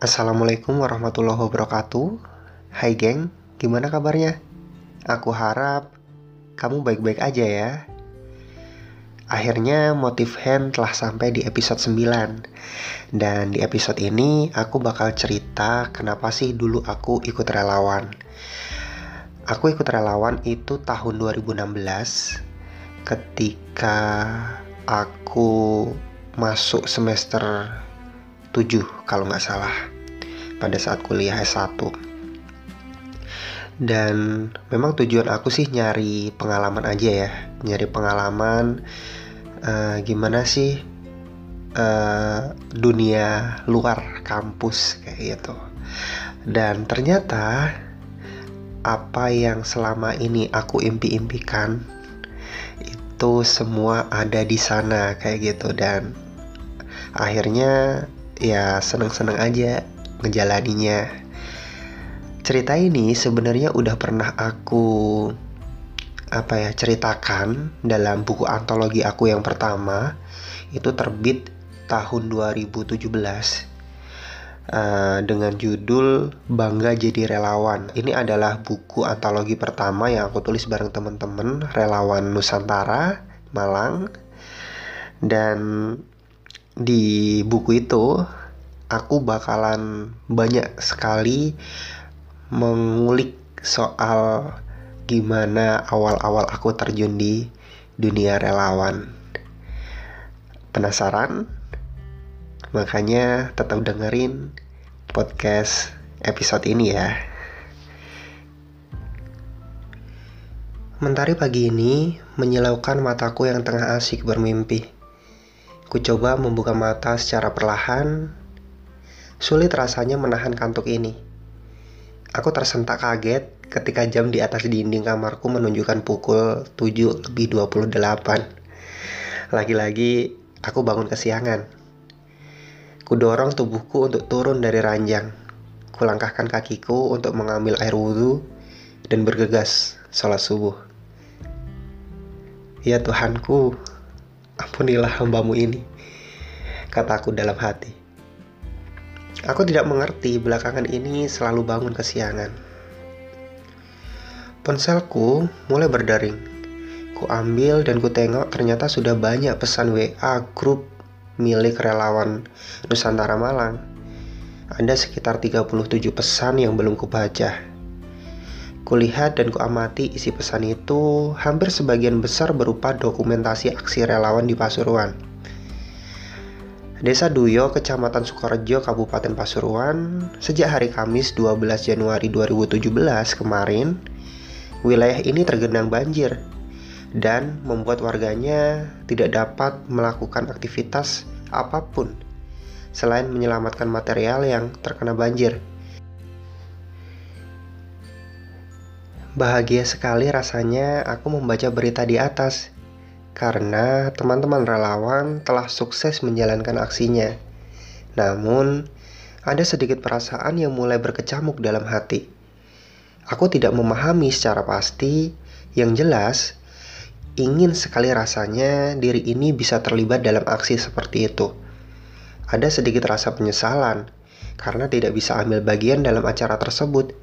Assalamualaikum warahmatullahi wabarakatuh. Hai geng, gimana kabarnya? Aku harap kamu baik-baik aja ya. Akhirnya Motif Hand telah sampai di episode 9 Dan di episode ini aku bakal cerita kenapa sih dulu aku ikut relawan. Aku ikut relawan itu tahun 2016 Ketika aku masuk semester 7 kalau nggak salah pada saat kuliah S1 dan memang tujuan aku sih nyari pengalaman aja ya nyari pengalaman uh, gimana sih uh, dunia luar kampus kayak gitu. Dan ternyata apa yang selama ini aku impi-impikan itu semua ada di sana kayak gitu. Dan akhirnya ya seneng-seneng aja ngejalaninya. Cerita ini sebenarnya udah pernah aku apa ya ceritakan dalam buku antologi aku yang pertama itu terbit tahun 2017 uh, dengan judul Bangga Jadi Relawan. Ini adalah buku antologi pertama yang aku tulis bareng teman-teman relawan Nusantara Malang dan di buku itu aku bakalan banyak sekali mengulik soal gimana awal-awal aku terjun di dunia relawan. Penasaran? Makanya tetap dengerin podcast episode ini ya. Mentari pagi ini menyilaukan mataku yang tengah asik bermimpi. Ku coba membuka mata secara perlahan. Sulit rasanya menahan kantuk ini. Aku tersentak kaget ketika jam di atas dinding kamarku menunjukkan pukul 7 lebih 28. Lagi-lagi aku bangun kesiangan. Ku dorong tubuhku untuk turun dari ranjang. Kulangkahkan kakiku untuk mengambil air wudhu dan bergegas sholat subuh. Ya Tuhanku, Ampunilah hambamu ini, kataku dalam hati. Aku tidak mengerti belakangan ini selalu bangun kesiangan. Ponselku mulai berdaring. Ku ambil dan ku tengok ternyata sudah banyak pesan WA grup milik relawan Nusantara Malang. Ada sekitar 37 pesan yang belum kubaca. Kulihat dan kuamati isi pesan itu hampir sebagian besar berupa dokumentasi aksi relawan di Pasuruan. Desa Duyo, Kecamatan Sukorejo, Kabupaten Pasuruan, sejak hari Kamis 12 Januari 2017 kemarin, wilayah ini tergenang banjir dan membuat warganya tidak dapat melakukan aktivitas apa pun selain menyelamatkan material yang terkena banjir. Bahagia sekali rasanya aku membaca berita di atas karena teman-teman relawan telah sukses menjalankan aksinya. Namun, ada sedikit perasaan yang mulai berkecamuk dalam hati. Aku tidak memahami secara pasti, yang jelas ingin sekali rasanya diri ini bisa terlibat dalam aksi seperti itu. Ada sedikit rasa penyesalan karena tidak bisa ambil bagian dalam acara tersebut.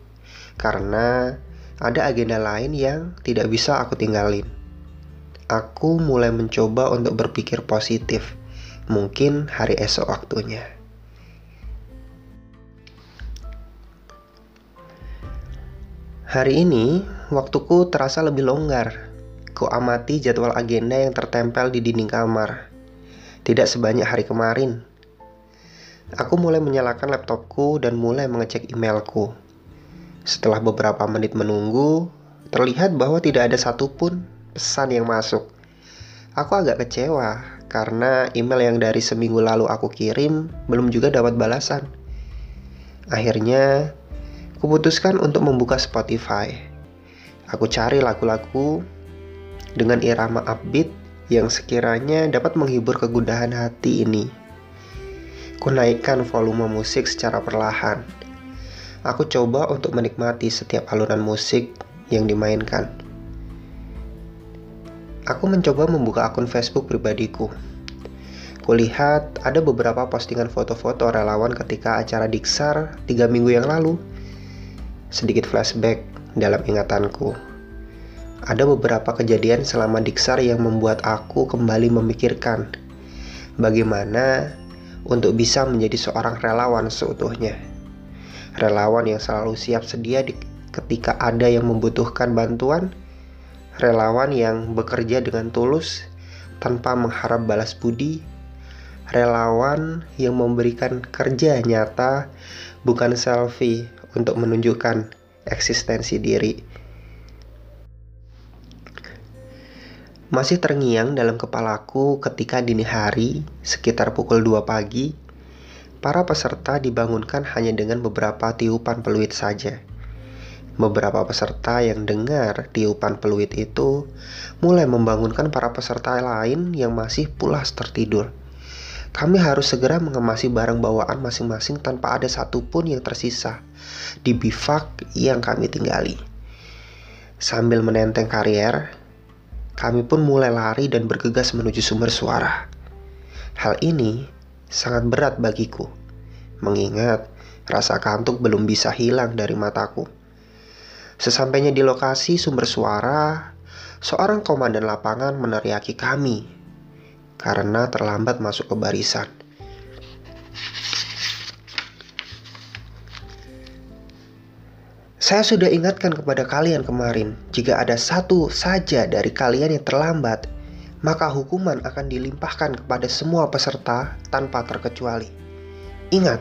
Karena ada agenda lain yang tidak bisa aku tinggalin. Aku mulai mencoba untuk berpikir positif. Mungkin hari esok waktunya. Hari ini, waktuku terasa lebih longgar. Ku amati jadwal agenda yang tertempel di dinding kamar. Tidak sebanyak hari kemarin. Aku mulai menyalakan laptopku dan mulai mengecek emailku. Setelah beberapa menit menunggu, terlihat bahwa tidak ada satupun pesan yang masuk. Aku agak kecewa karena email yang dari seminggu lalu aku kirim belum juga dapat balasan. Akhirnya, kuputuskan untuk membuka Spotify. Aku cari lagu-lagu dengan irama upbeat yang sekiranya dapat menghibur kegundahan hati ini. Ku volume musik secara perlahan Aku coba untuk menikmati setiap alunan musik yang dimainkan. Aku mencoba membuka akun Facebook pribadiku. Kulihat ada beberapa postingan foto-foto relawan ketika acara Diksar tiga minggu yang lalu. Sedikit flashback dalam ingatanku. Ada beberapa kejadian selama Diksar yang membuat aku kembali memikirkan bagaimana untuk bisa menjadi seorang relawan seutuhnya. Relawan yang selalu siap sedia di, ketika ada yang membutuhkan bantuan, relawan yang bekerja dengan tulus tanpa mengharap balas budi relawan yang memberikan kerja nyata, bukan selfie untuk menunjukkan eksistensi diri. Masih terngiang dalam kepalaku ketika dini hari, sekitar pukul 2 pagi, para peserta dibangunkan hanya dengan beberapa tiupan peluit saja. Beberapa peserta yang dengar tiupan peluit itu mulai membangunkan para peserta lain yang masih pulas tertidur. Kami harus segera mengemasi barang bawaan masing-masing tanpa ada satupun yang tersisa di bivak yang kami tinggali. Sambil menenteng karier, kami pun mulai lari dan bergegas menuju sumber suara. Hal ini sangat berat bagiku, mengingat rasa kantuk belum bisa hilang dari mataku. Sesampainya di lokasi sumber suara, seorang komandan lapangan meneriaki kami karena terlambat masuk ke barisan. Saya sudah ingatkan kepada kalian kemarin, jika ada satu saja dari kalian yang terlambat, maka hukuman akan dilimpahkan kepada semua peserta tanpa terkecuali. Ingat,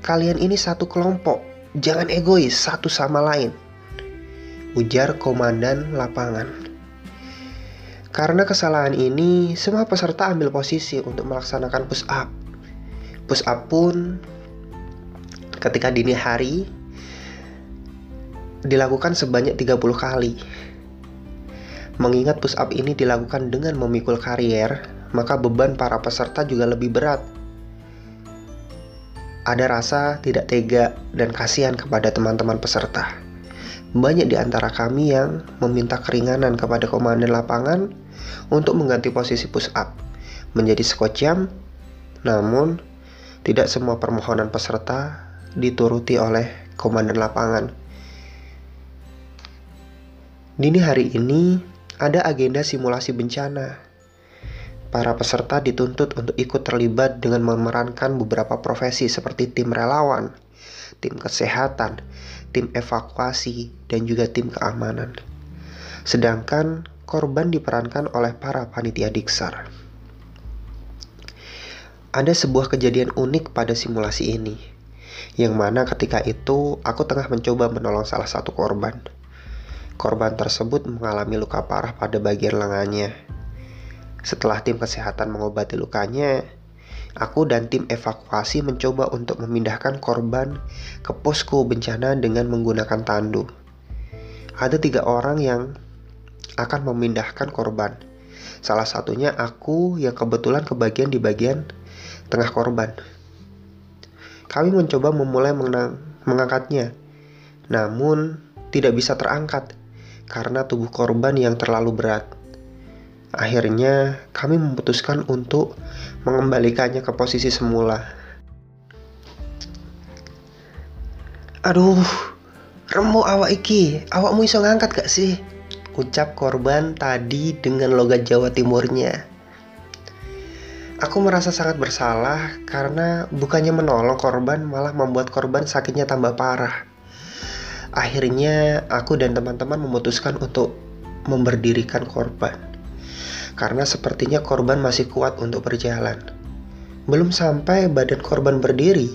kalian ini satu kelompok, jangan egois satu sama lain. Ujar komandan lapangan. Karena kesalahan ini, semua peserta ambil posisi untuk melaksanakan push up. Push up pun ketika dini hari dilakukan sebanyak 30 kali. Mengingat push up ini dilakukan dengan memikul karier, maka beban para peserta juga lebih berat. Ada rasa tidak tega dan kasihan kepada teman-teman peserta. Banyak di antara kami yang meminta keringanan kepada komandan lapangan untuk mengganti posisi push up menjadi squat jam, namun tidak semua permohonan peserta dituruti oleh komandan lapangan. Dini hari ini ada agenda simulasi bencana. Para peserta dituntut untuk ikut terlibat dengan memerankan beberapa profesi seperti tim relawan, tim kesehatan, tim evakuasi, dan juga tim keamanan. Sedangkan korban diperankan oleh para panitia diksar. Ada sebuah kejadian unik pada simulasi ini, yang mana ketika itu aku tengah mencoba menolong salah satu korban. Korban tersebut mengalami luka parah pada bagian lengannya. Setelah tim kesehatan mengobati lukanya, aku dan tim evakuasi mencoba untuk memindahkan korban ke posko bencana dengan menggunakan tandu. Ada tiga orang yang akan memindahkan korban. Salah satunya aku yang kebetulan kebagian di bagian tengah korban. Kami mencoba memulai mengangkatnya, namun tidak bisa terangkat karena tubuh korban yang terlalu berat. Akhirnya, kami memutuskan untuk mengembalikannya ke posisi semula. Aduh, remu awak iki, awakmu iso ngangkat gak sih? ucap korban tadi dengan logat Jawa Timurnya. Aku merasa sangat bersalah karena bukannya menolong korban malah membuat korban sakitnya tambah parah. Akhirnya aku dan teman-teman memutuskan untuk memberdirikan korban. Karena sepertinya korban masih kuat untuk berjalan. Belum sampai badan korban berdiri,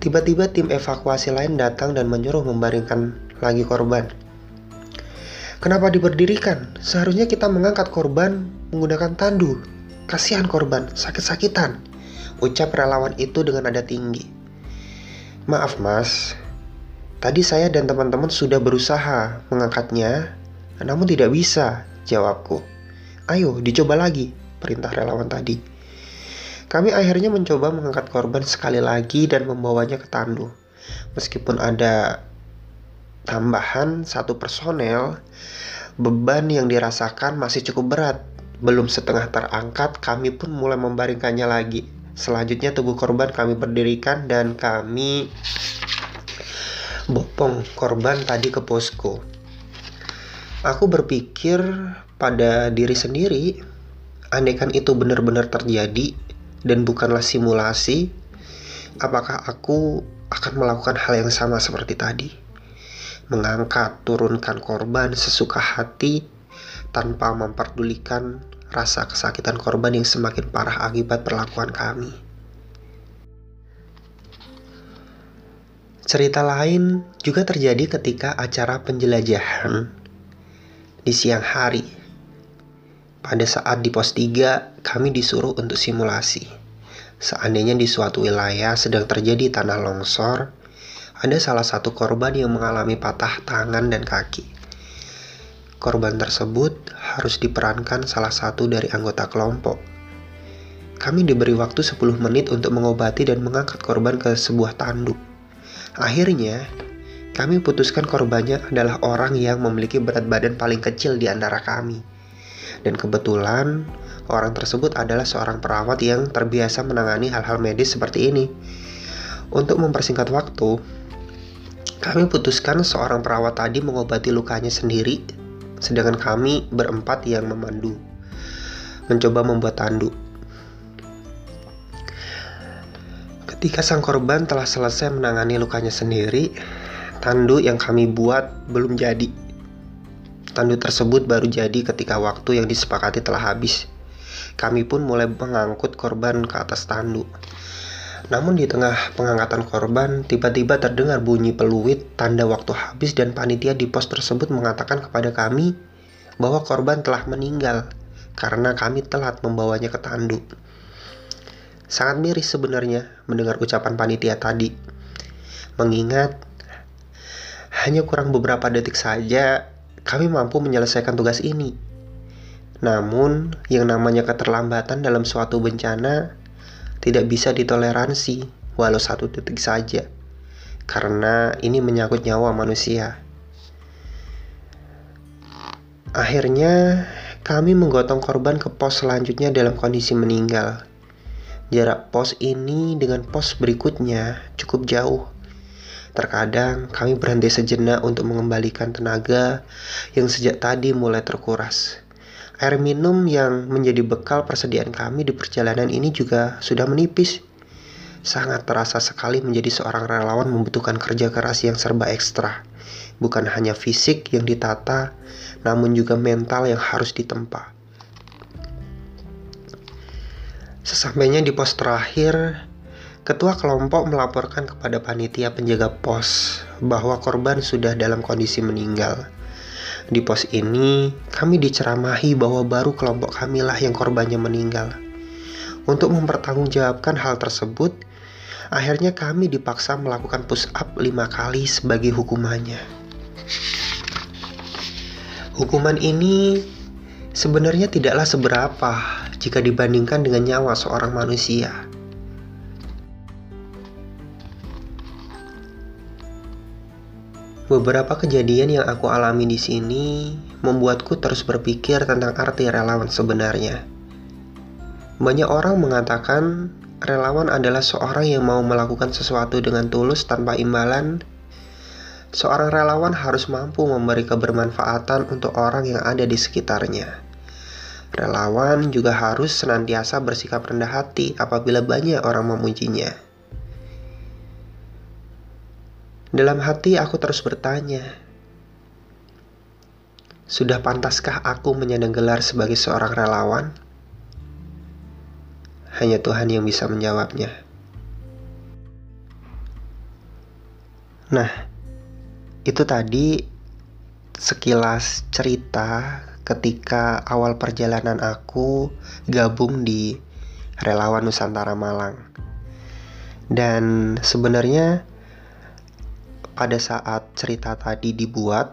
tiba-tiba tim evakuasi lain datang dan menyuruh membaringkan lagi korban. Kenapa diberdirikan? Seharusnya kita mengangkat korban menggunakan tandu. Kasihan korban, sakit-sakitan. Ucap relawan itu dengan nada tinggi. Maaf mas, tadi saya dan teman-teman sudah berusaha mengangkatnya, namun tidak bisa, jawabku. Ayo, dicoba lagi, perintah relawan tadi. Kami akhirnya mencoba mengangkat korban sekali lagi dan membawanya ke tandu. Meskipun ada tambahan satu personel, beban yang dirasakan masih cukup berat belum setengah terangkat, kami pun mulai membaringkannya lagi. Selanjutnya tubuh korban kami berdirikan dan kami bopong korban tadi ke posko. Aku berpikir pada diri sendiri, andaikan itu benar-benar terjadi dan bukanlah simulasi, apakah aku akan melakukan hal yang sama seperti tadi? Mengangkat, turunkan korban sesuka hati tanpa memperdulikan rasa kesakitan korban yang semakin parah akibat perlakuan kami. Cerita lain juga terjadi ketika acara penjelajahan di siang hari. Pada saat di pos 3, kami disuruh untuk simulasi. Seandainya di suatu wilayah sedang terjadi tanah longsor, ada salah satu korban yang mengalami patah tangan dan kaki. Korban tersebut harus diperankan salah satu dari anggota kelompok. Kami diberi waktu 10 menit untuk mengobati dan mengangkat korban ke sebuah tanduk. Akhirnya, kami putuskan korbannya adalah orang yang memiliki berat badan paling kecil di antara kami. Dan kebetulan, orang tersebut adalah seorang perawat yang terbiasa menangani hal-hal medis seperti ini. Untuk mempersingkat waktu, kami putuskan seorang perawat tadi mengobati lukanya sendiri sedangkan kami berempat yang memandu, mencoba membuat tanduk. Ketika sang korban telah selesai menangani lukanya sendiri, tanduk yang kami buat belum jadi. Tanduk tersebut baru jadi ketika waktu yang disepakati telah habis. Kami pun mulai mengangkut korban ke atas tanduk. Namun di tengah pengangkatan korban, tiba-tiba terdengar bunyi peluit tanda waktu habis dan panitia di pos tersebut mengatakan kepada kami bahwa korban telah meninggal karena kami telat membawanya ke tanduk. Sangat miris sebenarnya mendengar ucapan panitia tadi. Mengingat hanya kurang beberapa detik saja kami mampu menyelesaikan tugas ini. Namun, yang namanya keterlambatan dalam suatu bencana tidak bisa ditoleransi walau satu detik saja karena ini menyangkut nyawa manusia. Akhirnya, kami menggotong korban ke pos selanjutnya dalam kondisi meninggal. Jarak pos ini dengan pos berikutnya cukup jauh. Terkadang kami berhenti sejenak untuk mengembalikan tenaga yang sejak tadi mulai terkuras. Air minum yang menjadi bekal persediaan kami di perjalanan ini juga sudah menipis. Sangat terasa sekali menjadi seorang relawan membutuhkan kerja keras yang serba ekstra. Bukan hanya fisik yang ditata, namun juga mental yang harus ditempa. Sesampainya di pos terakhir, ketua kelompok melaporkan kepada panitia penjaga pos bahwa korban sudah dalam kondisi meninggal. Di pos ini, kami diceramahi bahwa baru kelompok kamilah yang korbannya meninggal. Untuk mempertanggungjawabkan hal tersebut, akhirnya kami dipaksa melakukan push up lima kali sebagai hukumannya. Hukuman ini sebenarnya tidaklah seberapa jika dibandingkan dengan nyawa seorang manusia. Beberapa kejadian yang aku alami di sini membuatku terus berpikir tentang arti relawan sebenarnya. Banyak orang mengatakan relawan adalah seorang yang mau melakukan sesuatu dengan tulus tanpa imbalan. Seorang relawan harus mampu memberi kebermanfaatan untuk orang yang ada di sekitarnya. Relawan juga harus senantiasa bersikap rendah hati apabila banyak orang memujinya. Dalam hati aku terus bertanya, sudah pantaskah aku menyandang gelar sebagai seorang relawan? Hanya Tuhan yang bisa menjawabnya. Nah, itu tadi sekilas cerita ketika awal perjalanan aku gabung di Relawan Nusantara Malang. Dan sebenarnya pada saat cerita tadi dibuat,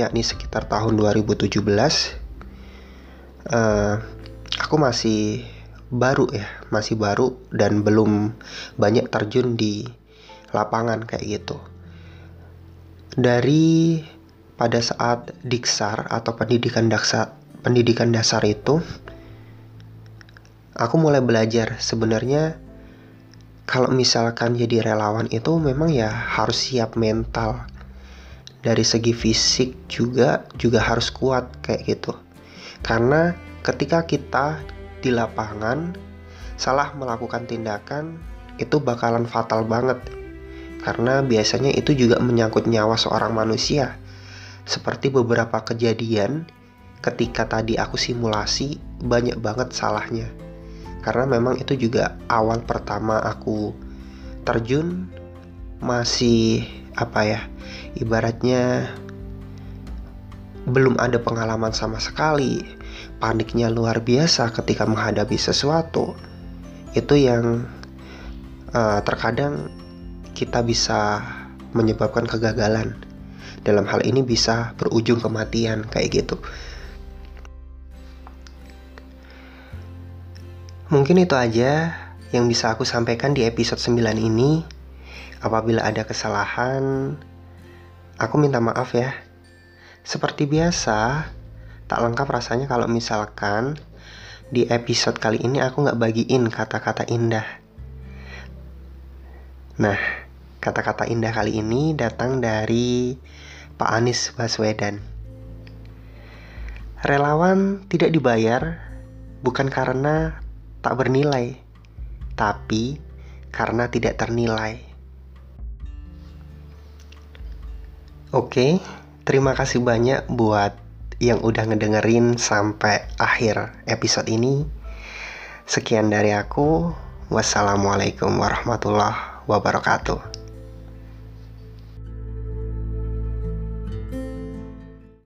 yakni sekitar tahun 2017, uh, eh, aku masih baru ya, masih baru dan belum banyak terjun di lapangan kayak gitu. Dari pada saat diksar atau pendidikan dasar pendidikan dasar itu aku mulai belajar sebenarnya kalau misalkan jadi relawan itu memang ya harus siap mental. Dari segi fisik juga juga harus kuat kayak gitu. Karena ketika kita di lapangan salah melakukan tindakan itu bakalan fatal banget. Karena biasanya itu juga menyangkut nyawa seorang manusia. Seperti beberapa kejadian ketika tadi aku simulasi banyak banget salahnya karena memang itu juga awal pertama aku terjun masih apa ya ibaratnya belum ada pengalaman sama sekali. Paniknya luar biasa ketika menghadapi sesuatu. Itu yang uh, terkadang kita bisa menyebabkan kegagalan. Dalam hal ini bisa berujung kematian kayak gitu Mungkin itu aja yang bisa aku sampaikan di episode 9 ini. Apabila ada kesalahan, aku minta maaf ya. Seperti biasa, tak lengkap rasanya kalau misalkan di episode kali ini aku nggak bagiin kata-kata indah. Nah, kata-kata indah kali ini datang dari Pak Anies Baswedan. Relawan tidak dibayar bukan karena tak bernilai, tapi karena tidak ternilai. Oke, terima kasih banyak buat yang udah ngedengerin sampai akhir episode ini. Sekian dari aku. Wassalamualaikum warahmatullahi wabarakatuh.